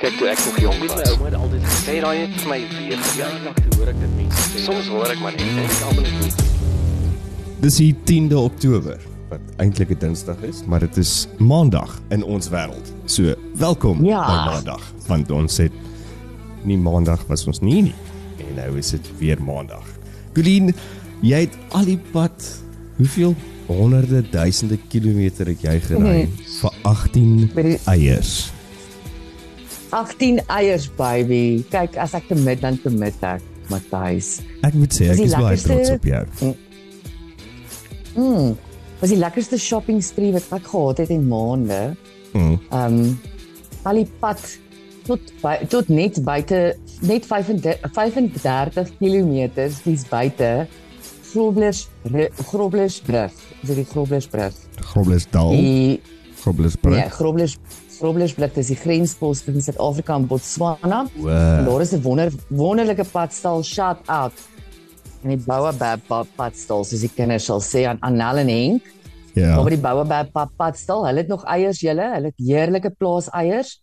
Kyk toe ek nog jong Weet my was. ouma het altyd gesê Sê daai het vir my weer ja, te hoor ek dit mense sê. Soms hoor ek maar net en ek almal net. Dis die 10de Oktober wat eintlik 'n Dinsdag is, maar dit is Maandag in ons wêreld. So, welkom Ja. by Maandag, want ons het nie Maandag was ons nie nie. En nou is dit weer Maandag. Colleen, jy het al die pad hoeveel honderde duisende kilometer het jy gery vir 18 By die- eiers? 18 eiers baby. Kyk, as ek commit dan commit ek, Matthys. Ek moet sê ek is baie trots op jou. Mm. Was die lekkerste shopping spree wat ek gehad het in maande. Mm. Um al die pad tot by, tot net buite net 35 35 km dis buite Groblers Groblersbrug. Dis die Groblersbrug. Groblersdal, Die Groblersbrug. nee, Groblers Groblersbrug dis die grenspost tussen Suid-Afrika en Botswana. En Wow. daar is 'n wonder wonderlike padstal shout out. En die Baobab pad- padstal soos die kinders sal sê aan Annel en Henk. Ja. Maar by die Baobab pad- padstal, hulle het nog eiers julle, hulle het heerlike plaas eiers.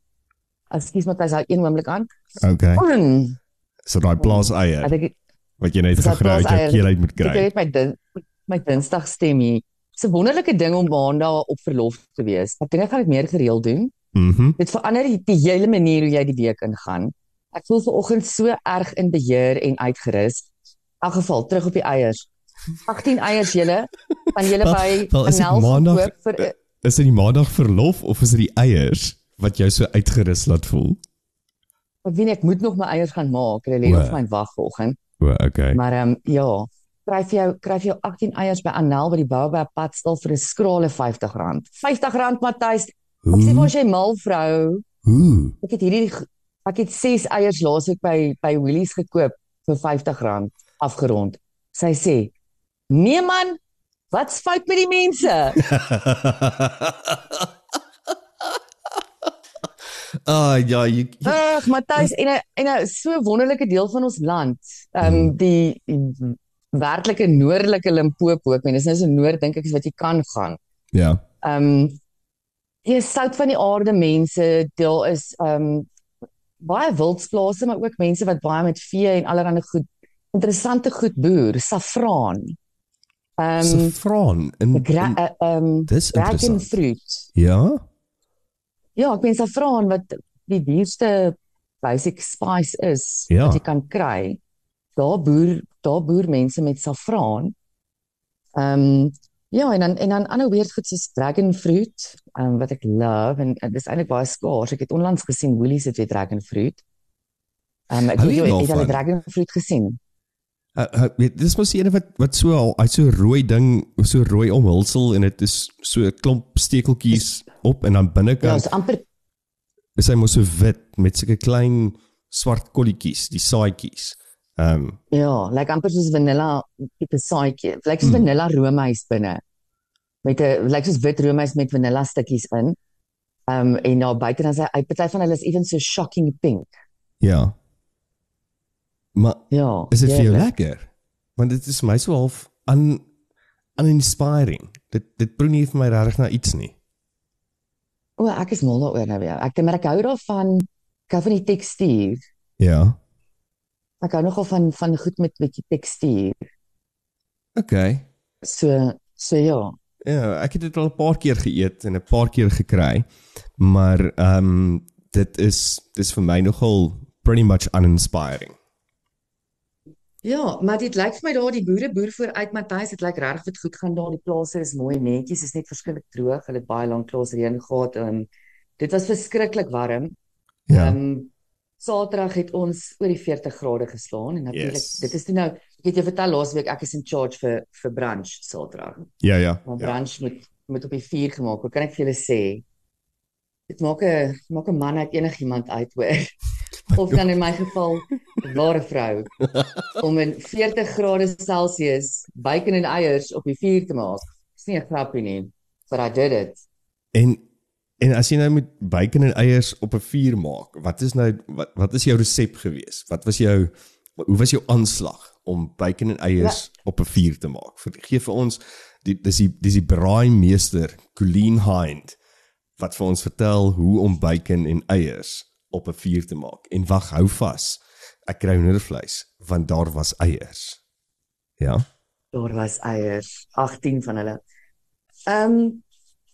Ekskuus Matthys, hou een oomblik aan. Okay. Mm, So daai plaas eier Ek dink wat jy net gegry het, plaaseier. keel uit moet ek kry. het my din, my Dinsdag stem hier. Dis 'n wonderlike ding om maandag op verlof te wees. Ek dink ek gaan dit meer gereeld doen. Mhm. Dit verander die, die hele manier hoe jy die week ingaan. Ek voel vanoggend so erg in beheer en uitgerus. In elk geval terug op die eiers. 18 eiers julle van julle by wel, is dit Anel maandag- gekoop vir Is dit die maandag verlof of is dit die eiers wat jou so uitgerus laat voel? ek weet nie ek moet nog my eiers gaan maak. Hulle lê op my wag vanoggend. O, okay. Maar ehm um, ja, kry vir jou kry vir jou 18 eiers by Anel by die Baobab padstal vir 'n skrale R50. R50 Matthys. Ek sê vir jy mal vrou. Ooh. Ek het hierdie ek het 6 eiers laasweek by by Woolies gekoop vir R50 afgerond. Sy sê: "Nee man, wat's fout met die mense?" Ah ja, jy, jy Ag, Matthys en 'n en 'n so wonderlike deel van ons land. Ehm um, die, die werklike noordelike Limpopo, ek meen dis nou so noord dink ek is wat jy kan gaan. ja. Ehm um, die sout van die aarde mense, daar is um, baie wildsplase, maar ook mense wat baie met vee en allerlei goed interessante goed boer, saffraan. Ehm um, Saffron in, gra- in eh, ehm dis dragon interessant. fruit. Ja. Ja, ek meen saffraan wat die duurste basic spice is Ja. wat jy kan kry. Daar boer daar boer mense met saffraan. Ehm um, ja, en dan en dan ander weird goed soos dragon fruit, um, wat ek love en, en dis eintlik baie skaars. Ek het onlangs gesien Woolies het weer dragon fruit. Um, ek weet jy het jy daarvan? al dragon fruit gesien? Uh, uh, dis mos die ene wat wat so al hy't so rooi ding, so rooi omhulsel en dit is so 'n klomp stekeltjies op en dan Ja, binnekant is amper is hy mos so wit met sulke klein swart kolletjies, die saaitjies. Ehm um, ja, lyk amper soos vanilla tipe saaitjie. Lyk soos Mm. vanilla roomys binne. Met 'n lyk soos wit roomys met vanilla stukkies in. Ehm um, en daar buite dan sy party van hulle is even so shocking pink. ja. Maar Ja. is dit vir jou lekker? Want dit is my so half un uninspiring. Dit dit proe nie vir my regtig na iets nie. O, ek is mal daaroor nou ja. Ek dink maar ek hou daarvan ek hou van die tekstuur. Ja. Ek hou nogal van van goed met bietjie tekstuur. Okay. So so ja. Ja, ek het dit al 'n paar keer geëet en 'n paar keer gekry. Maar ehm um, dit is dis vir my nogal pretty much uninspiring. Ja, maar dit lyk vir my daar die boere boer vooruit Matthys, dit lyk regtig wat goed gaan daar. Die plase is mooi netjies, is net verskriklik droog. Hulle het baie lank klaas reën gehad en dit was verskriklik warm. Ja. Ehm um, Saterdag het ons oor die 40 grade geslaan en natuurlik Yes. dit is toe nou ek het jou vertel laasweek ek is in charge vir vir brunch Saterdag. Ja, ja. Maar ja. brunch moet moet op die 4 gemaak word. Kan ek vir julle sê? Dit maak 'n maak 'n man uit enigiemand uit hoor. Of dan in my geval 'n ware vrou om in 40 grade Celsius bacon en eiers op die vuur te maak. Dis nie 'n grapie nie, but I did it. En en as jy nou met bacon en eiers op 'n vuur maak, wat is nou wat wat is jou resep gewees? Wat was jou hoe was jou aanslag om bacon en eiers ja. op 'n vuur te maak? Vir gee vir ons die dis die dis die braaimeester Colleen Hind wat vir ons vertel hoe om bacon en eiers op 'n vuur te maak. En wag, hou vas. Ek kry hoendervleis want daar was eiers. Ja. Daar was eiers, 18 van hulle. Ehm um,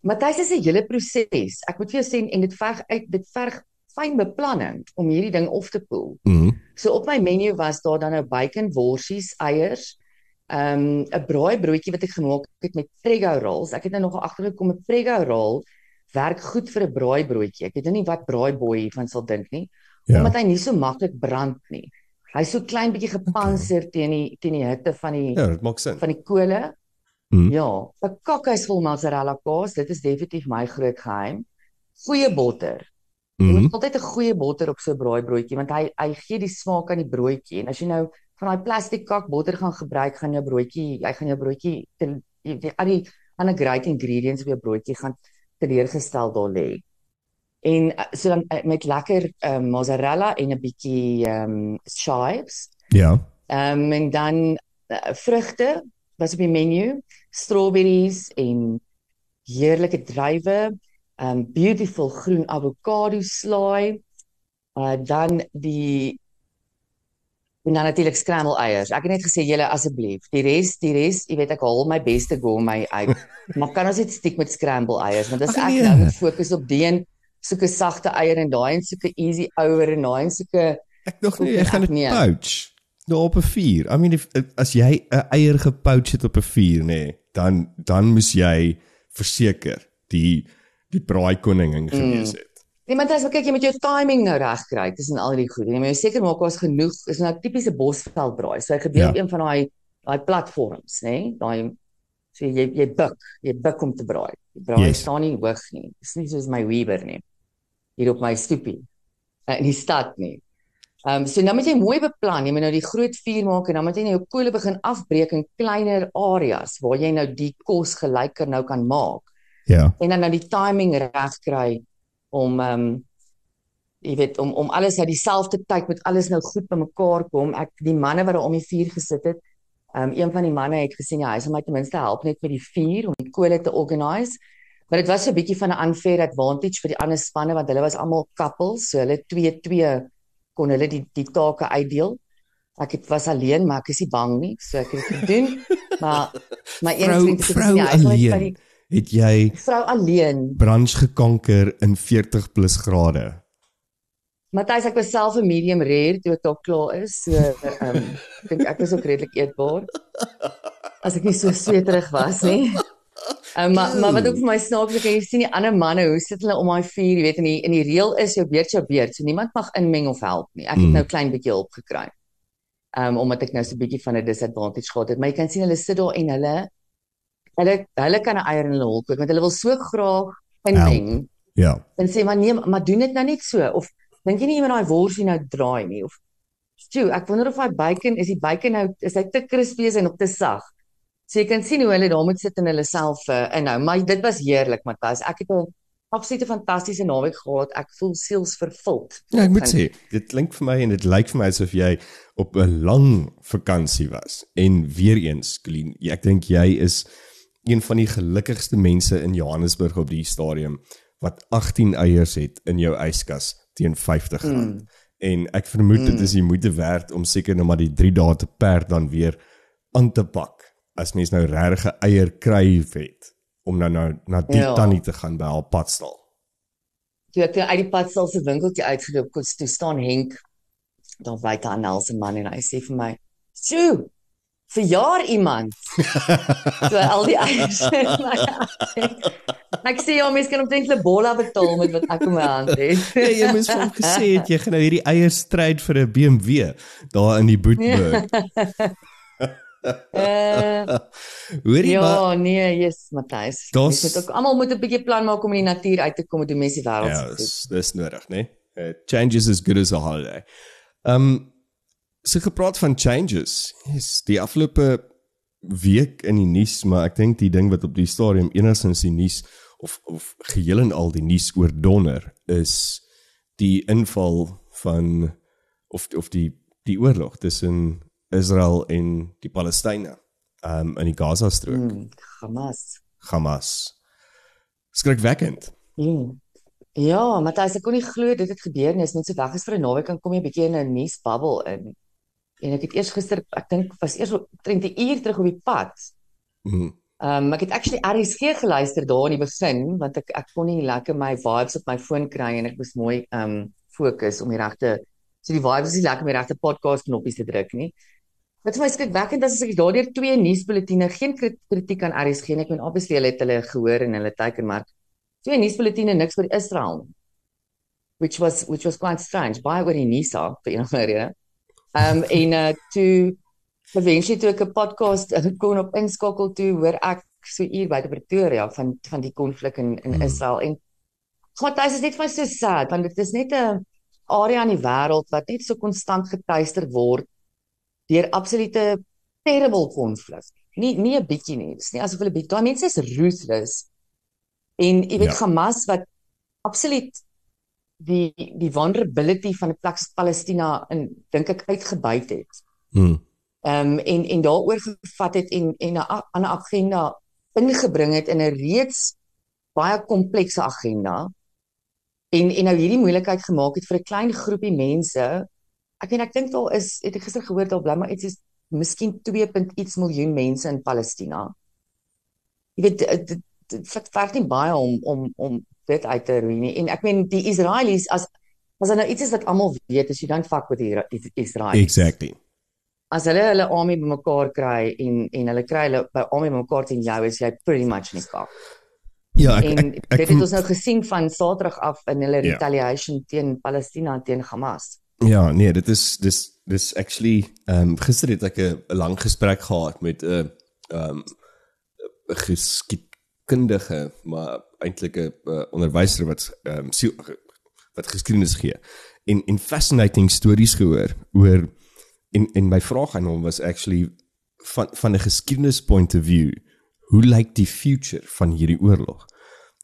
Matthys is 'n hele proses. Ek moet vir jou sê en dit verg uit dit verg fyn beplanning om hierdie ding op te poel. Mhm. So op my menu was daar dan nou bacon, worsies, eiers, ehm um, 'n braaibroodjie wat ek gemaak het met prego rolls. Ek het nou nog agtergekom 'n prego roll werk goed vir 'n braaibroodjie. Ek weet nou nie wat braaiboy hiervan sal dink nie, Ja. omdat hy nie so maklik brand nie. Hy's so klein bietjie gepanser teen die teen die hitte van die Ja, dit maak sin. van die kole. Mhm. Ja, 'n kakhuisvol mozzarella kaas, dit is definitief my groot geheim. Goeie botter. Jy Mhm. moet altyd 'n goeie botter op so 'n braaibroodjie want hy hy gee die smaak aan die broodjie en as jy nou van daai plastiek kak botter gaan gebruik, gaan jou broodjie, hy gaan jou broodjie te jy al die ander great ingredients op jou broodjie gaan teleurgestel daar lê. En uh, so dan uh, met lekker um, mozzarella en 'n bietjie ehm um, chives. Ja. Ehm um, en dan uh, vrugte was op die menu, strawberries en heerlike druiwe, um beautiful groen avokado slaai. Uh dan die en dan natuurlik scramble eiers. Ek het net gesê julle asseblief, die res, die res, jy weet ek haal my beste gourmet uit. maar kan ons net stiek met scramble eiers want as Ag, ek nee. nou moet fokus op die en soeke sagte eier en daai en soeke easy ouer en daai en soeke Ek dog Voel nie ek gaan dit nie. pouch. Daar op 'n vuur. I mean if, as jy 'n eier gepouch het op 'n vuur nê, nee, dan dan moes jy verseker die die braai koningin gewees het. Nee, maar as jy kyk jy moet jou timing nou reg kry tussen al die goed. Jy moet seker maak daar's genoeg. Is nou tipiese bosveldbraai. So hy gebeur Ja. een van daai daai platforms, nê? Nee? Daai so jy jy buk, jy buk om te braai. Die braai Yes. yes. staan nie hoog nie. Dis nie soos my Weber nie. Hier op my stoepie. Uh, in die stad nie. Ehm um, so nou moet jy mooi beplan. Jy moet nou die groot vuur maak en dan moet jy nou jou kolle begin afbreek in kleiner areas waar jy nou die kos gelyker nou kan maak Ja. en dan nou die timing reg kry om ehm um, jy weet om om alles uit dieselfde tyd met alles nou goed bymekaar kom. Ek die manne wat daar om die vuur gesit het, ehm um, een van die manne het gesê ja, hy sal my ten minste help net met die vuur om die kole te organise. Maar dit was so 'n bietjie van 'n unfair advantage vir die ander spanne want hulle was almal couples, so hulle twee twee kon hulle die die take uitdeel. Ek het was alleen, maar ek is nie bang nie, so ek het dit gedoen. maar my een vriend het gesê ja, hy sal net by die Het jy vrou alleen brans gekanker in 40 plus grade? Matthys, ek was self 'n medium rare toe ek daar klaar is. So ehm um, ek dink ek was ook redelik eetbaar. As ek nie so sweterig was nie. Um, maar maar wat ook vir my snaaks is, jy sien die ander manne, hoe sit hulle om daai vuur, jy weet in die in die reël is jou beurt jou beurt. So niemand mag inmeng of help nie. Ek het Mm. nou klein bietjie hulp gekry. Um omdat ek nou so 'n bietjie van 'n disadvantage gehad het, maar jy kan sien hulle sit daar en hulle hulle hulle kan 'n eier in hulle hol kook want hulle wil so graag inmeng. Ja. Dan sê maar nee, maar doen dit nou net so of dink jy nie jy moet daai worsie nou draai nie of Stew, ek wonder of daai bacon is die bacon nou is hy te crispy is en op te sag. So jy kan sien hoe hulle daar moet sit en hulle self uh, inhou, maar dit was heerlik Matthys. Ek het 'n absolute fantastiese naweek gehad. Ek voel sielsvervuld. Ja, ek moet sê, dit klink vir my en dit lyk vir my asof jy op 'n lang vakansie was. En weer eens, Colleen, ek dink jy is een van die gelukkigste mense in Johannesburg op die stadium wat 18 eiers het in jou yskas teen R50. Mm. En ek vermoed mm. dit is die moeite werd om seker nou maar die 3 dae te perd dan weer aan te pak as mens nou regtig 'n eier kry het om nou nou na die ja. Tannie te gaan by haar padstal. Toe ek uit die padstal se winkeltjie uitgeloop kon toe staan Henk daar buite aan Nelson man en hy sê vir my: "Sjoe, verjaar iemand." so al die eiers. Ek sê ja, mens kan omtrent 'n bolla betaal met wat ek in my hand het. Ja, jy moes vir hom gesê het jy gaan nou hierdie eiers stryd vir 'n BMW daar in die Boetburg. Uh, Hoorie ja. maar. ja, nee, yes, Matthys. Mens moet ook almal moet 'n bietjie plan maak om in die natuur uit te kom en doen mense wêreld Ja, se goed. dis dis nodig, né? Nee? Uh, changes as good as a holiday. Um so gepraat van changes. Yes, die afgelope week in die nuus, maar ek dink die ding wat op die stadium enigstens die nuus of of geheel en al die nuus oordonner is die inval van of of die die oorlog tussen Israel en die Palestynë um in die Gaza strook. Hmm, Hamas. Hamas. Skrikwekkend. Hmm. Ja, Matthys, ek kon nie glo dit het gebeur nie. Is net so weg is vir 'n naweek en kom jy 'n bietjie in 'n nuusbubbel in. En ek het eers gister, ek dink was eers omtrent 'n uur terug op die pad. Mm. Ehm um, ek het actually RSG geluister daar in die begin want ek ek kon nie lekker my vibes op my foon kry en ek moes mooi ehm um, fokus om die regte so die vibes is nie lekker om die regte podcast knoppies te druk nie. Wat vir my skrikwekkend is as ek daardeur twee nuusbulletine, geen krit- kritiek aan RSG nie. Ek meen obviously hulle het hulle gehoor en hulle teiken maar twee nuusbulletine niks oor Israel. Which was which was quite strange. Baie oor die Nisa vir een of ander rede. Um en uh toe eventually toe ek 'n podcast uh, kon op inskakel toe hoor ek so uur by Pretoria van van die konflik in in Mm. Israel en God, dit is net vir my so sad want dit is net 'n area in die wêreld wat net so konstant getuister word deur absolute terrible konflik. Nie nie 'n bietjie nie. Dis nie asof hulle bietjie. Daai mense is ruthless. En jy weet Ja. Hamas wat absoluut die die vulnerability van 'n plek soos Palestina in dink ek uitgebuit het. Mm. Ehm um, en en daaroor gevat het en en 'n ander agenda ingebring het in 'n reeds baie komplekse agenda. En en nou hierdie moeilikheid gemaak het vir 'n klein groepie mense. Ek meen ek dink daar is het ek gister gehoor daar bly maar iets is miskien 2. iets miljoen mense in Palestina. Jy weet dit dit- vat nie baie om om om dit uit te roei nie. En ek meen die Israelies as as daar nou iets is wat almal weet is you don't fuck with the Ira- Israelis. Exactly. As hulle hulle army bymekaar kry en en hulle kry hulle by army bymekaar teen jou is jy pretty much die kak. Ja, ek En ek ek, dit het ons nou gesien van Saterdag af in hulle Ja. retaliation teen Palestina teen Hamas. Ja, nee, dit is dis dis actually ehm um, gister het ek 'n lang gesprek gehad met 'n ehm um, geskiedkundige, maar eintlik 'n uh, onderwyser wat ehm um, wat geskiedenis gee. En en fascinating stories gehoor oor en en my vraag aan hom was actually van van 'n geskiedenis point of view, hoe lyk die future van hierdie oorlog?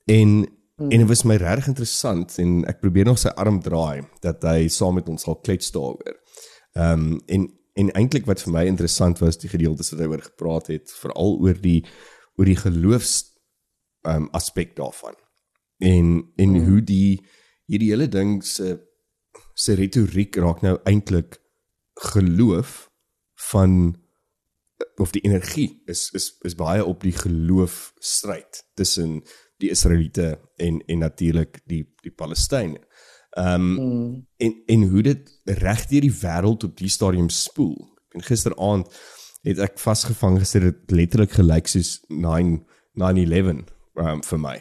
En Mm. En dit was my regtig interessant en ek probeer nog sy arm draai dat hy saam met ons sal klets daaroor. Ehm um, en en eintlik wat vir my interessant was die gedeeltes wat hy oor gepraat het, veral oor die oor die geloofs ehm um, aspek daarvan. En en mm. hoe die hierdie hele ding se se retoriek raak nou eintlik geloof van of die energie is is is baie op die geloof stryd tussen die Israeliete en en natuurlik die die Palestynë. Ehm um, Mm. en en hoe dit reg deur die wêreld op die stadium spoel. En gisteraand het ek vasgevang gister dit letterlik gelyk soos 9 9/11 um, vir my.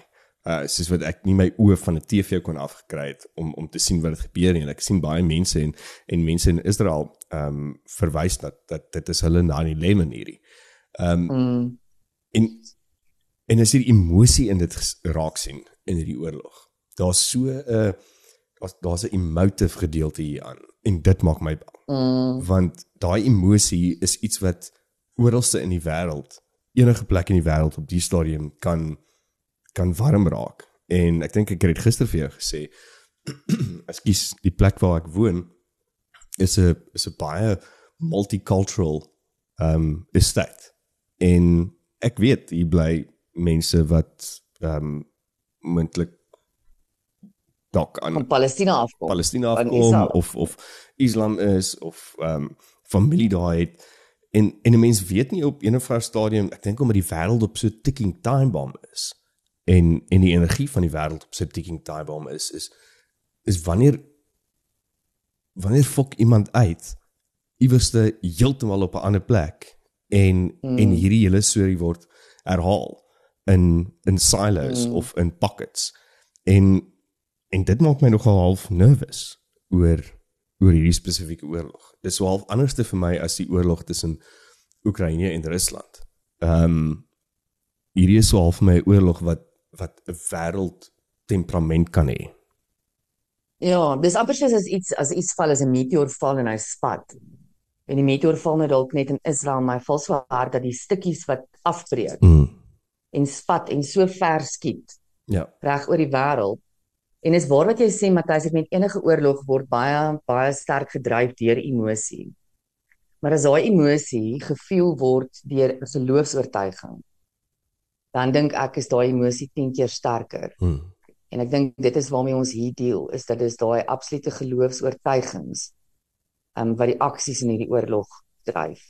Uh soos wat ek nie my oë van 'n TV kon afgekry het om om te sien wat dit gebeur nie. En ek sien baie mense en en mense in Israel ehm um, verwys dat dat dit is hulle 9/11 hierdie. Ehm um, Mm. en en as jy die emosie in dit raak sien in hierdie oorlog. Daar's so 'n uh, daar's daar's 'n emotive gedeelte hier aan en dit maak my bang Mm. want daai emosie is iets wat oralste in die wêreld enige plek in die wêreld op die stadium kan kan warm raak en ek dink ek het dit gister vir jou gesê ekskuus die plek waar ek woon is 'n is 'n baie multicultural um estate en ek weet hier bly mense wat um moontlik dalk aan Van Palestina afkom. Palestina afkom of of Islam is of ehm um, familie daar het en en 'n mens weet nie op een of ander stadium ek dink omdat die wêreld op so 'n ticking time bomb is en en die energie van die wêreld op so 'n ticking time bomb is is is wanneer wanneer fok iemand uit iewerste heeltemal op 'n ander plek en mm. en hierdie hele storie word herhaal in in silos mm. of in pockets en en dit maak my nogal half nervous oor oor hierdie spesifieke oorlog. Dit is so half anderste vir my as die oorlog tussen Oekraïne en Rusland. Ehm um, hierdie is half my oorlog wat wat 'n wêreld temperament kan hê. Ja, dis amper soos as iets as iets val as 'n meteoor val en hy spat. En die meteoor val net dalk net in Israel, maar hy val so hard dat die stukkies wat afbreek Mm. En spat en so ver skiet Ja. reg oor die wêreld. En is waar wat jy sê Matthys, ek met enige oorlog word baie baie sterk gedryf deur emosie. Maar as daai emosie gevoel word deur 'n geloofs-oortuiging, dan dink ek is daai emosie 10 keer sterker. Mm. En ek dink dit is waarmee ons hier deel, is dat dis daai absolute geloofs-oortuigings um wat die aksies in hierdie oorlog dryf.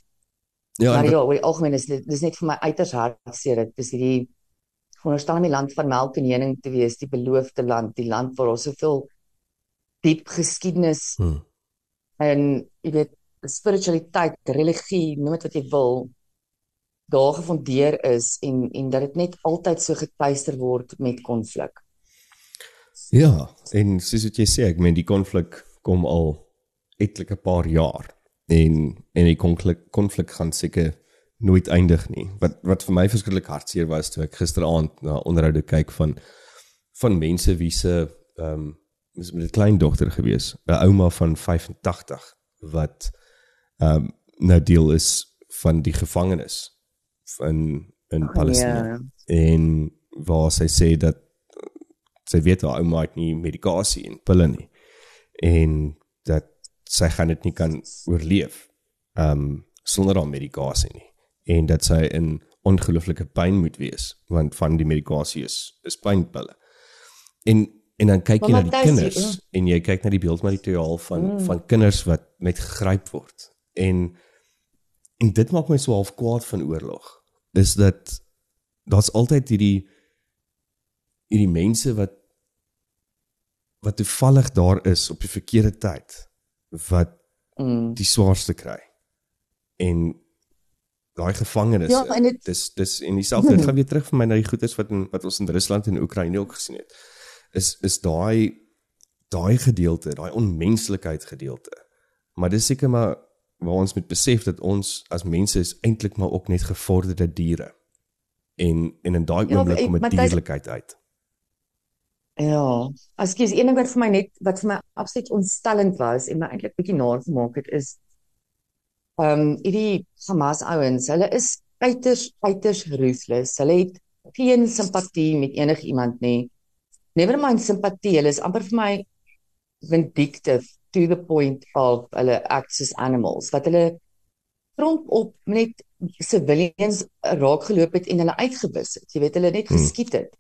Ja, maar ja, oor die algemeen is dit dis net vir my uiters hartseer dit is hierdie veronderstel om die land van melk en honing te wees, die beloofde land, die land waar ons soveel diep geskiedenis Hmm. en jy weet spiritualiteit, religie, noem dit wat jy wil, daar gefondeer is en en dat dit net altyd so getuister word met konflik. Ja, en soos wat jy sê, ek meen die konflik kom al etlike paar jaar en en die konflik konflik gaan seker nooit eindig nie. Wat wat vir my verskriklik hartseer was toe ek gisteraand na onderhoude kyk van van mense wie se ehm um, is met 'n kleindogter gewees, 'n ouma van 85 wat ehm um, nou deel is van die gevangenes in in Palestina Ja. en waar sy sê dat sy weet haar ouma het nie medikasie en pille nie en dat sy gaan dit nie kan oorleef um sonder haar medikasie nie. En dat sy in ongelooflike pyn moet wees want van die medikasie is is pynpille. En en dan kyk jy na die kinders en jy kyk na die beeldmateriaal van Mm. van kinders wat net gegryp word. En en dit maak my so half kwaad van oorlog is dat daar's altyd hierdie hierdie mense wat wat toevallig daar is op die verkeerde tyd wat Mm. die swaarste kry. En daai gevangenes Ja, en dit- dis dis en dieselfde dit gaan weer terug vir my na die goedes wat in wat ons in Rusland en Oekraïne ook gesien het. Is is daai daai gedeelte, daai onmenslikheid gedeelte. Maar dis seker maar waar ons moet besef dat ons as mense is eintlik maar ook net gevorderde diere. En en in daai Ja, oomblik ek- kom 'n Matthys- dierlikheid uit. Ja, as ek is een ding wat vir my net wat vir my absoluut ontstellend was en my eintlik bietjie naar gemaak het is ehm um, hierdie Hamas ouens, hulle is uiters uiters ruthless. Hulle het geen simpatie met enigiemand nie. Never mind simpatie, hulle is amper vir my vindictive to the point of hulle acts as animals wat hulle grond op net civilians raakgeloop het en hulle uitgewis het. Jy weet hulle net Hmm. geskiet het.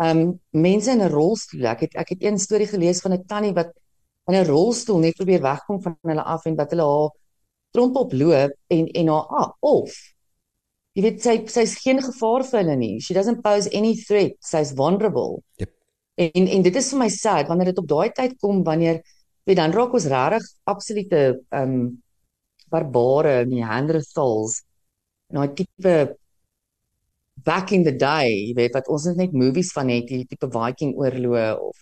Um mense in 'n rolstoel. Ek het ek het een storie gelees van 'n tannie wat in 'n rolstoel net probeer wegkom van hulle af en dat hulle haar tromp oploop en en haar ah, of jy weet sy sy's geen gevaar vir hulle nie. She doesn't pose any threat. Sy's vulnerable. Yep. En en dit is vir my sad wanneer dit op daai tyd kom wanneer weet dan raak ons regtig absolute um barbare, Neanderthals. En daai tipe back in the day, jy weet wat ons net movies van het, die tipe Viking oorloë of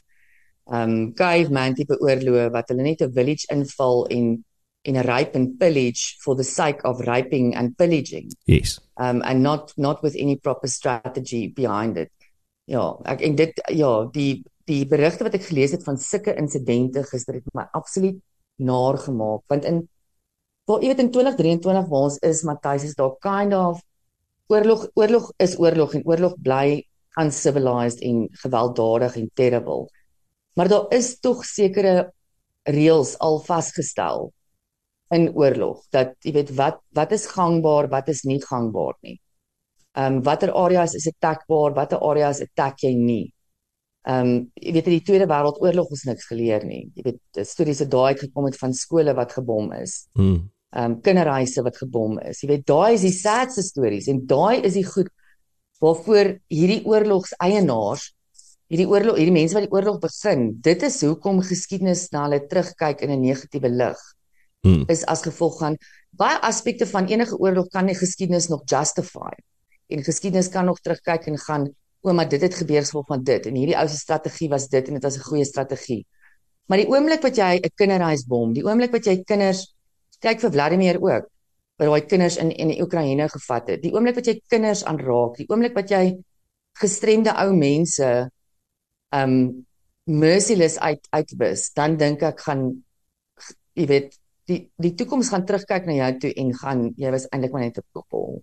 um caveman tipe oorloë wat hulle net 'n village inval en en rape and pillage for the sake of raping and pillaging Yes. um and not not with any proper strategy behind it. Ja, ek en dit ja, die die berigte wat ek gelees het van sulke insidente gister het my absoluut naar gemaak want in wel jy weet in 2023 waar ons is Matthys is daar kind of oorlog oorlog is oorlog en oorlog bly uncivilized en gewelddadig en terrible. Maar daar is tog sekere reëls al vasgestel in oorlog dat jy weet wat wat is gangbaar, wat is nie gangbaar nie. Ehm um, watter areas is attackbaar, watter areas attack jy nie. Ehm um, jy weet in die Tweede Wêreldoorlog ons niks geleer nie. Jy weet stories het daai gekom het van skole wat gebom is. Mm. Ehm um, kinderhuise wat gebom is. Jy weet daai is die sadste stories en daai is die goed waarvoor hierdie oorlogseienaars hierdie oorlog hierdie mense wat die oorlog begin, dit is hoekom geskiedenis na hulle terugkyk in 'n negatiewe lig Mm. is as gevolg van baie aspekte van enige oorlog kan die geskiedenis nog justify. En geskiedenis kan nog terugkyk en gaan, o, maar dit het gebeur gevolg van dit en hierdie ou se strategie was dit en dit was 'n goeie strategie. Maar die oomblik wat jy 'n kinderhuisbom, die oomblik wat jy kinders kyk vir Vladimir ook, wat daai kinders in in die Oekraïne gevat het. Die oomblik wat jy kinders aanraak, die oomblik wat jy gestremde ou mense um merciless uit uitwis, dan dink ek gaan jy weet die die toekoms gaan terugkyk na jou toe en gaan jy was eintlik maar net 'n poppel.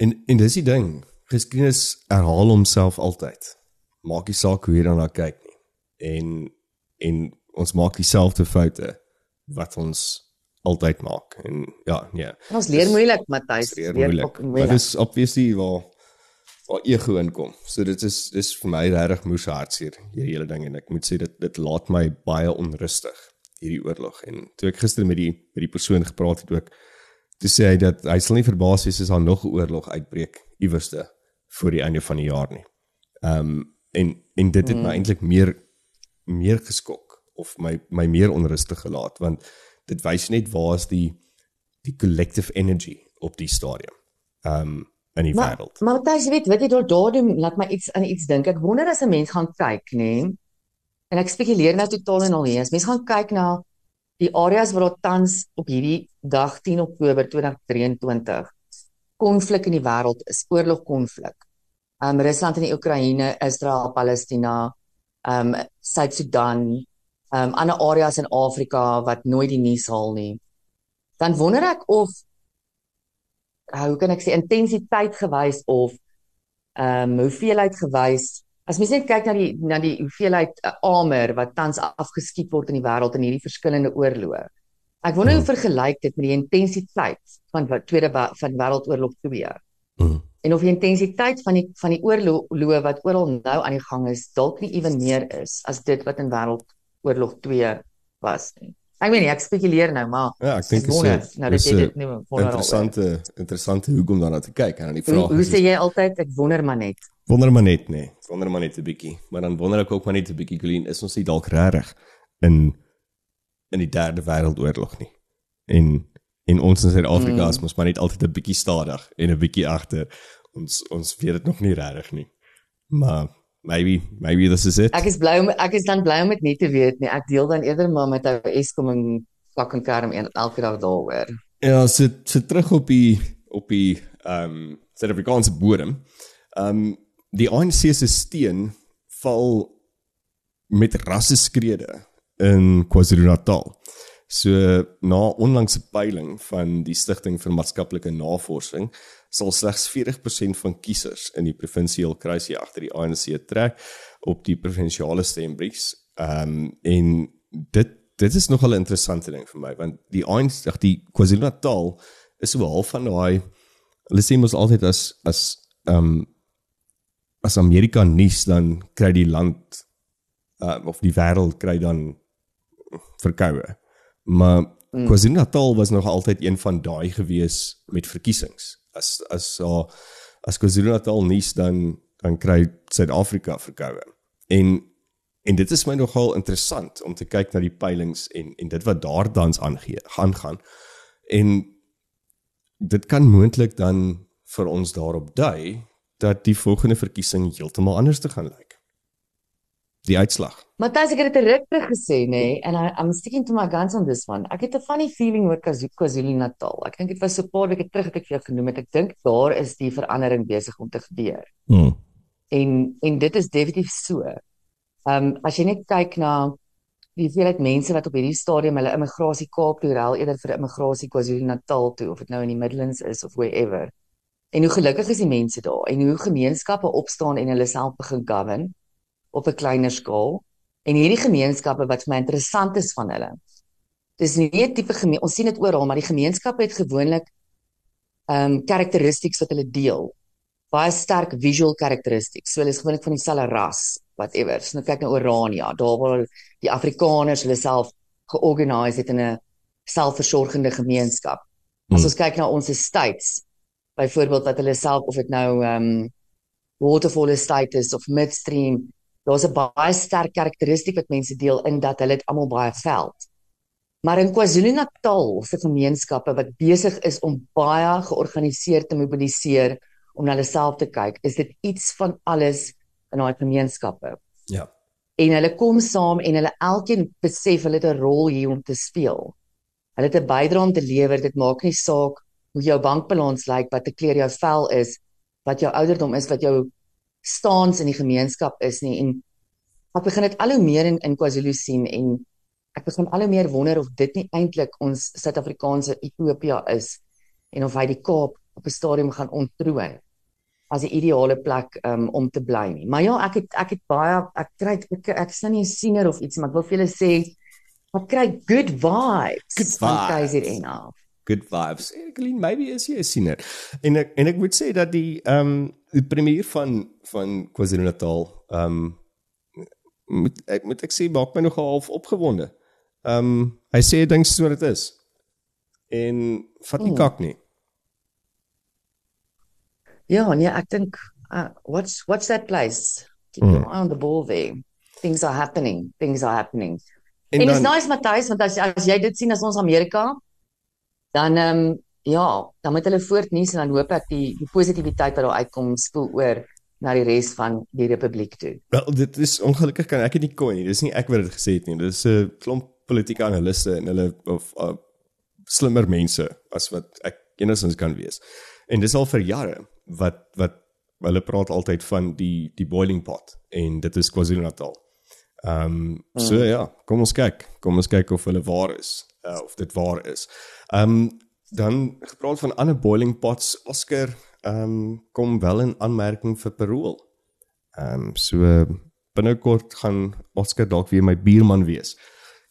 En en dis die ding. Geskiedenis herhaal homself altyd. Maak nie saak hoe jy daarna kyk nie. En en ons maak dieselfde foute wat ons altyd maak. En ja, nee. Ons leer Dis- moeilik, Matthys. Weer Leer moeilik. ook Maar moeilik. dis obviously waar waar ego inkom. So dit is dis vir my regtig moes hartseer hierdie hele ding en ek moet sê dit dit laat my baie onrustig hierdie oorlog en toe ek gister met die met die persoon gepraat het ook toe sê hy dat hy sal nie verbaas wees as daar nog 'n oorlog uitbreek iewerste voor die einde van die jaar nie. Ehm um, en en dit het mm. my eintlik meer meer geskok of my my meer onrustig gelaat want dit wys net waar is die die collective energy op die stadium. Ehm um, in die wêreld. Maar Matthys, weet, weet jy daar daar doen laat my iets aan iets dink. Ek wonder as 'n mens gaan kyk, nê? Nee, en ek spekuleer nou totaal en al hier. As mens gaan kyk na die areas waar daar tans op hierdie dag 10 Oktober 2023 konflik in die wêreld is, oorlogkonflik. Um Rusland en die Oekraïne, Israel, Palestina, um Suid-Sudan, um ander areas in Afrika wat nooit die nuus haal nie. Dan wonder ek of hoe kan ek sê intensiteit gewys of ehm um, hoeveelheid gewys as mens net kyk na die na die hoeveelheid uh, armer wat tans afgeskiet word in die wêreld in hierdie verskillende oorloë. Ek wonder hoe hmm. vergelyk dit met die intensiteit van wat tweede van wêreldoorlog 2. Mm. En of die intensiteit van die van die oorloë wat oral nou aan die gang is dalk nie ewen meer is as dit wat in wêreldoorlog 2 was nie. Ek weet nie, ek spekuleer nou, maar ja, ek dink dit is nou dit dit nie interessante interessante hoekom dan na te kyk en aan die vraag. Hoe, hoe sê jy altyd ek wonder maar net. Wonder maar net, nee. Wonder maar net 'n bietjie. Maar dan wonder ek ook maar net 'n bietjie Colleen, is ons nie dalk regtig in in die derde wêreldoorlog nie. En en ons in Suid-Afrika mm. is mos maar net altyd 'n bietjie stadig en 'n bietjie agter. Ons ons weet dit nog nie regtig nie. Maar maybe maybe this is it. Ek is bly om ek is dan bly om dit nie te weet nie. Ek deel dan eerder maar met ou Eskom en fucking Karm en elke dag daaroor. Ja, sit sit terug op die op die ehm um, Suid-Afrikaanse bodem. Ehm um, die ANC se steen val met rasse skrede in KwaZulu-Natal. So na onlangse peiling van die Stichting vir Maatskaplike Navorsing sal slegs 40% van kiesers in die provinsiale kruisie agter die ANC trek op die provinsiale stembriefs. Ehm um, en dit dit is nogal 'n interessante ding vir my want die ANC, ag die KwaZulu-Natal is so half van daai hulle sê mos altyd as as ehm um, as Amerika nuus dan kry die land uh, of die wêreld kry dan verkoue. Maar mm. KwaZulu-Natal was nog altyd een van daai gewees met verkiesings as as uh, as KwaZulu-Natal nuus dan dan kry Suid-Afrika verkoue. En en dit is my nogal interessant om te kyk na die peilings en en dit wat daar dans aangee gaan gaan. En dit kan moontlik dan vir ons daarop dui dat die volgende verkiesing heeltemal anders te gaan lyk die uitslag. Matthys, ek het dit reg terug gesê, nê, nee, and I, I'm sticking to my guns on this one. Ek het 'n funny feeling oor KwaZulu-Natal. Ek dink dit was so 'n paar weke terug het ek vir jou genoem het. Ek dink daar is die verandering besig om te gebeur. Mm. En en dit is definitief so. Ehm um, as jy net kyk na die hoeveelheid mense wat op hierdie stadium hulle immigrasie Kaap toe ral eerder vir immigrasie KwaZulu-Natal toe of dit nou in die Midlands is of wherever. En hoe gelukkig is die mense daar en hoe gemeenskappe opstaan en hulle self begin govern op 'n kleiner skaal en hierdie gemeenskappe wat vir my interessant is van hulle. Dis nie 'n tipe gemeen ons sien dit oral, maar die gemeenskappe het gewoonlik ehm um, karakteristieks wat hulle deel. Baie sterk visual characteristics. So hulle is gewoonlik van dieselfde ras, whatever. So nou kyk na Orania, daar waar die Afrikaners hulle self georganiseer het in 'n selfversorgende gemeenskap. As hmm. ons kyk na ons states, byvoorbeeld wat hulle self of dit nou ehm um, waterfall estate is of midstream daar's 'n baie sterk karakteristiek wat mense deel in dat hulle dit almal baie veld. Maar in KwaZulu-Natal se gemeenskappe wat besig is om baie georganiseerd te mobiliseer om na hulle self te kyk, is dit iets van alles in daai gemeenskappe. Ja. En hulle kom saam en hulle elkeen besef hulle het 'n rol hier om te speel. Hulle het 'n bydrae om te lewer. Dit maak nie saak hoe jou bankbalans lyk, wat 'n kleur jou vel is, wat jou ouderdom is, wat jou staans in die gemeenskap is nie en ek begin dit al hoe meer in in KwaZulu sien en ek begin al hoe meer wonder of dit nie eintlik ons Suid-Afrikaanse Ethiopië is en of hy die Kaap op 'n stadium gaan ontroon as 'n ideale plek um, om te bly nie. Maar ja, ek het ek het baie ek kry ek, ek is nou nie 'n siener of iets maar ek wil vir julle sê ek kry good vibes good van KZN af. Good vibes. Evelyn, maybe is jy 'n siener. En ek en ek moet sê dat die ehm um, die premier van van KwaZulu-Natal ehm um, moet ek moet ek sê maak my nogal half opgewonde. Ehm um, hy sê dinge so dit is. En vat nie Hmm. kak nie. Ja, nee, ek dink uh, what's what's that place? Keep Mm. your eye on the ball there. Things are happening. Things are happening. En En dan nice Matthys want as as jy dit sien as ons Amerika dan ehm um, ja, dan moet hulle voortnuus en dan hoop ek die die positiwiteit wat daar uitkom spoel oor na die res van die republiek toe. wel dit is ongelukkig kan ek dit nie kon nie. Dis nie ek wat dit gesê het nie. Dis 'n klomp politieke analiste en hulle of uh, slimmer mense as wat ek enigstens kan wees. En dis al vir jare wat wat hulle praat altyd van die die boiling pot en dit is KwaZulu-Natal. Ehm um, so Mm. ja, kom ons kyk. Kom ons kyk of hulle waar is. Uh, of dit waar is. Ehm um, dan gepraat van ander boiling pots, Oscar ehm um, kom wel in aanmerking vir parol. Ehm um, so binnekort gaan Oscar dalk weer my buurman wees.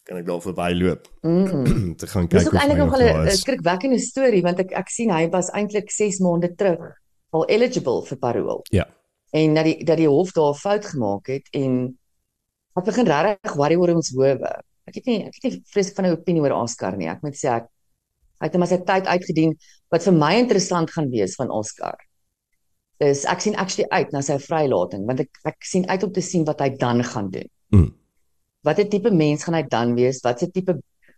Kan ek daar verbyloop Mm. te gaan Dis kyk ook of eintlik hy nog nog 'n daar 'n is. skrikwekkende storie want ek ek sien hy was eintlik 6 maande terug al eligible vir parol. Ja. En dat die dat die hof daar 'n fout gemaak het en ek begin regtig worry oor ons howe. Ek het nie ek het nie vreeslik van 'n opinie oor Oscar nie. Ek moet sê ek hy het hom as sy tyd uitgedien wat vir my interessant gaan wees van Oscar. Is ek sien actually uit na sy vrylating want ek ek sien uit om te sien wat hy dan gaan doen. Mm. Watter tipe mens gaan hy dan wees? Wat se tipe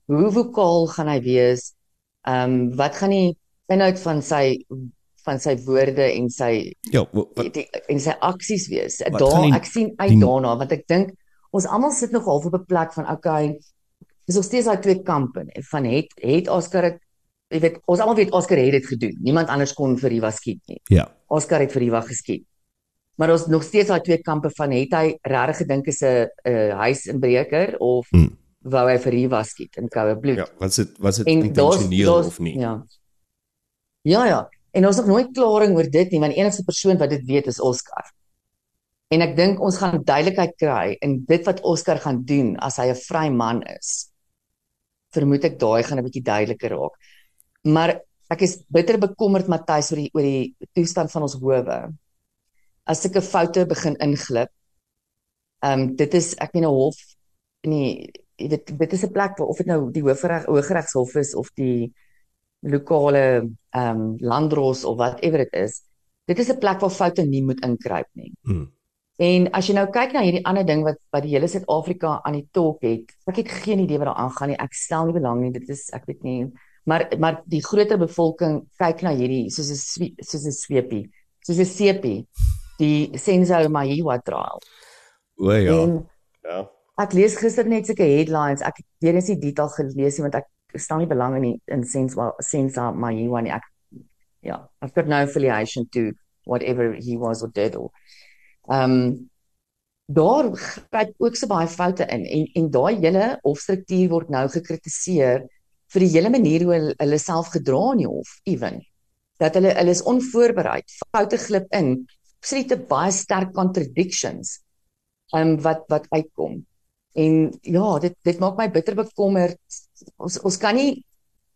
hoe vokaal gaan hy wees? Ehm um, wat gaan die inhoud van sy van sy woorde en sy Ja, wa- die, wat die, en sy aksies wees. Wat Daar die- ek sien uit die- daarna want ek dink ons almal sit nog half op 'n plek van okay, dis nog steeds daai twee kampe nee, van het het Oscar het jy weet ons almal weet Oscar het dit gedoen. Niemand anders kon vir Riva skiet nie. ja. Oscar het vir Riva geskiet. Maar ons nog steeds daai twee kampe van het hy regtig gedink is 'n 'n huisinbreker of Hmm. wou hy vir Riva skiet in koue bloed? Ja, was dit was dit intentioneel daar's of nie? Ja. Ja ja, en ons het nog nooit klaring oor dit nie want enigste persoon wat dit weet is Oscar. En ek dink ons gaan duidelikheid kry in dit wat Oscar gaan doen as hy 'n vry man is. Vermoed ek daai gaan 'n bietjie duideliker raak. Maar ek is bitter bekommerd Matthys oor die oor die toestand van ons howe. As sulke foute begin inglip. Ehm um, dit is ek meen 'n hof nee, jy weet dit is 'n plek waar of dit nou die Hooggereg Hooggeregshof is of die lokale ehm um, landdros of whatever dit is. Dit is 'n plek waar foute nie moet inkruip nie. Hmm. En as jy nou kyk na hierdie ander ding wat wat die hele Suid-Afrika aan die talk het, ek het geen idee wat daar aangaan nie. Ek stel nie belang nie. Dit is ek weet nie. Maar maar die groter bevolking kyk na hierdie soos 'n soos 'n sweepie, soos 'n seepie, die Senzo Mahiwa trial. O ja. En Ja. ek lees gister net sulke headlines. Ek het weer eens die detail gelees nie want ek stel nie belang in die in Senzo Senzo Mahiwa nie. Ek ja, I've got no affiliation to whatever he was or did or um daar gryp ook so baie foute in en en daai hele hofstruktuur word nou gekritiseer vir die hele manier hoe hulle, self gedra in die hof ewen dat hulle hulle is onvoorbereid. Foute glip in. Absolute baie sterk contradictions um wat wat uitkom. En ja dit dit maak my bitter bekommerd. Ons ons kan nie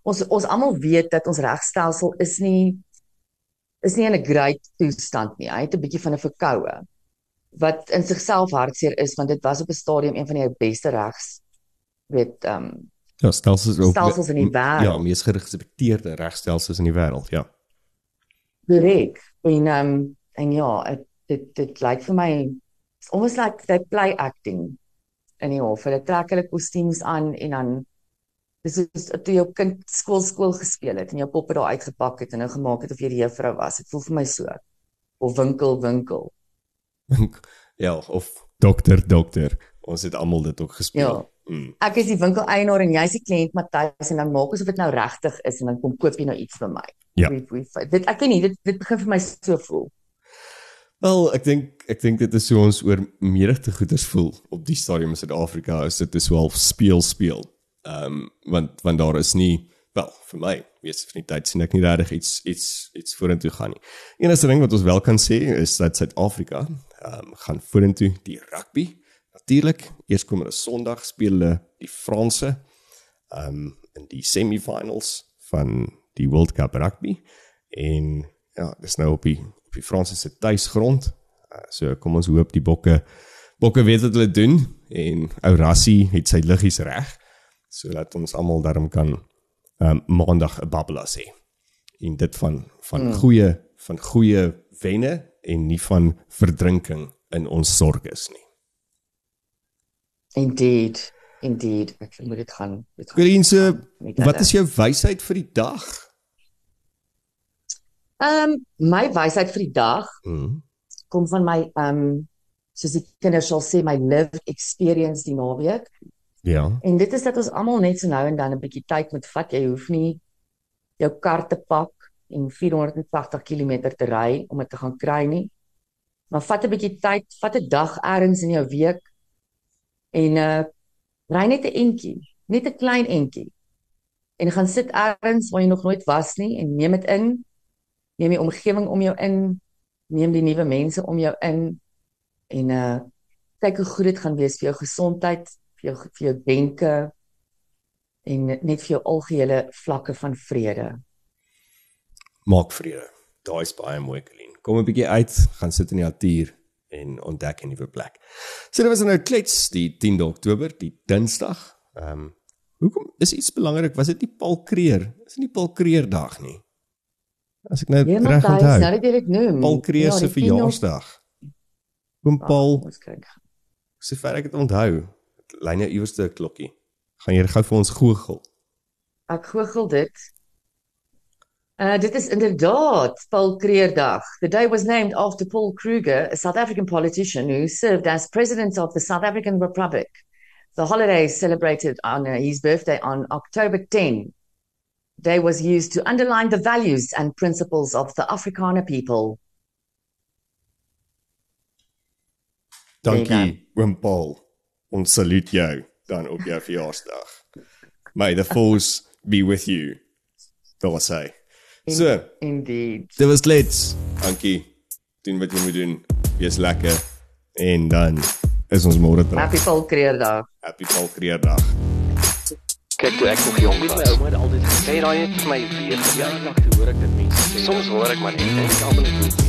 ons ons almal weet dat ons regstelsel is nie is nie in 'n great toestand nie. Hy het 'n bietjie van 'n verkoue wat in sigself hartseer is want dit was op 'n stadium een van die beste regs weet ehm um, Ja, stelsels ook Stelsels in die wêreld. Ja, mees gerespekteerde regstelsels in die wêreld, ja. direk en ehm um, en ja het, dit dit lyk vir my it's almost like they play acting in die hof. Hulle trek hulle kostuums aan en dan dis soos toe jou kind skool skool gespeel het en jou poppe daar uitgepak het en nou gemaak het of jy die juffrou was. Dit voel vir my so. Of winkel winkel ja, of dokter dokter. Ons het almal dit ook gespeel. Ja. Mm. ek is die winkel eienaar en jy's die kliënt Matthys en dan maak asof dit nou regtig is en dan kom koop jy nou iets vir my. Ja. Wie- wie- Dit ek weet nie dit dit begin vir my so voel. Wel, ek dink ek dink dit is hoe ons oor menigte goeders voel op die stadium in Suid-Afrika is dit is wel speel speel. Ehm um, want want daar is nie wel vir my meeste van die tyd sien ek nie regtig iets iets iets vorentoe gaan nie. Enigste ding wat ons wel kan sê is dat Suid-Afrika um, gaan vorentoe die rugby. Natuurlik, eers kom hulle Sondag speel hulle die Franse um, in die semifinals van die World Cup rugby en ja, dis nou op die op die Franse se tuisgrond. Uh, so kom ons hoop die bokke bokke weet wat hulle doen en ou Rassie het sy liggies reg sodat ons almal daarom kan um, maandag 'n babbela sê. En dit van van Hmm. mm. goeie van goeie wenne en nie van verdrinking in ons sorges nie. Indeed. Indeed. Ek moet dit gaan. Dit gaan met wat is jou wysheid vir die dag? Ehm um, my wysheid vir die dag Mm. kom van my ehm um, soos die kinders sal sê my lived experience die naweek. Ja. En dit is dat ons almal net so nou en dan 'n bietjie tyd moet vat. Jy hoef nie jou kar te pak en 480 km te ry om dit te gaan kry nie. Maar vat 'n bietjie tyd, vat 'n dag eers in jou week en uh ry net 'n entjie, net 'n klein entjie. En gaan sit eers waar jy nog nooit was nie en neem dit in. Neem die omgewing om jou in, neem die nuwe mense om jou in en uh kyk hoe goed dit gaan wees vir jou gesondheid, vir jou vir jou denke en net vir jou algehele vlakke van vrede. Maak vrede. Daai is baie mooi, Colleen. Kom 'n bietjie uit, gaan sit in die natuur en ontdek 'n nuwe plek. So dit was nou klets die 10de Oktober, die Dinsdag. Ehm um, hoekom is iets belangrik? Was dit nie Paul Kreer? Is dit nie Paul Kreer dag nie? As ek nou Ja, reg nou onthou. jy dit noem. Paul Kreer se die 10 jaar- verjaarsdag. Oom Ah, Paul, ons kyk. sover ek dit onthou, lyn jou iewers 'n klokkie. Gaan jy gou vir ons google? Ek google dit. Uh dit is inderdaad Paul Kruger. The day was named after Paul Kruger, a South African politician who served as president of the South African Republic. The holiday is celebrated on uh, his birthday on October 10. The day was used to underline the values and principles of the Afrikaner people. Dankie, oom Paul. Ons saluut jou dan op jou verjaarsdag. May the force be with you. Daar sê. So, Indeed. dit was lets. Dankie. Doen wat jy moet doen. Wees lekker en dan is ons môre terug. Happy Paul Kruger Dag. Happy Paul Kreerdag. Kyk toe ek nog jong my was. ouma het altyd gesê, Sê daai het vir my weer ja, gebeur. eendag toe hoor ek dit mense sê. Soms hoor ek maar net en ek almal het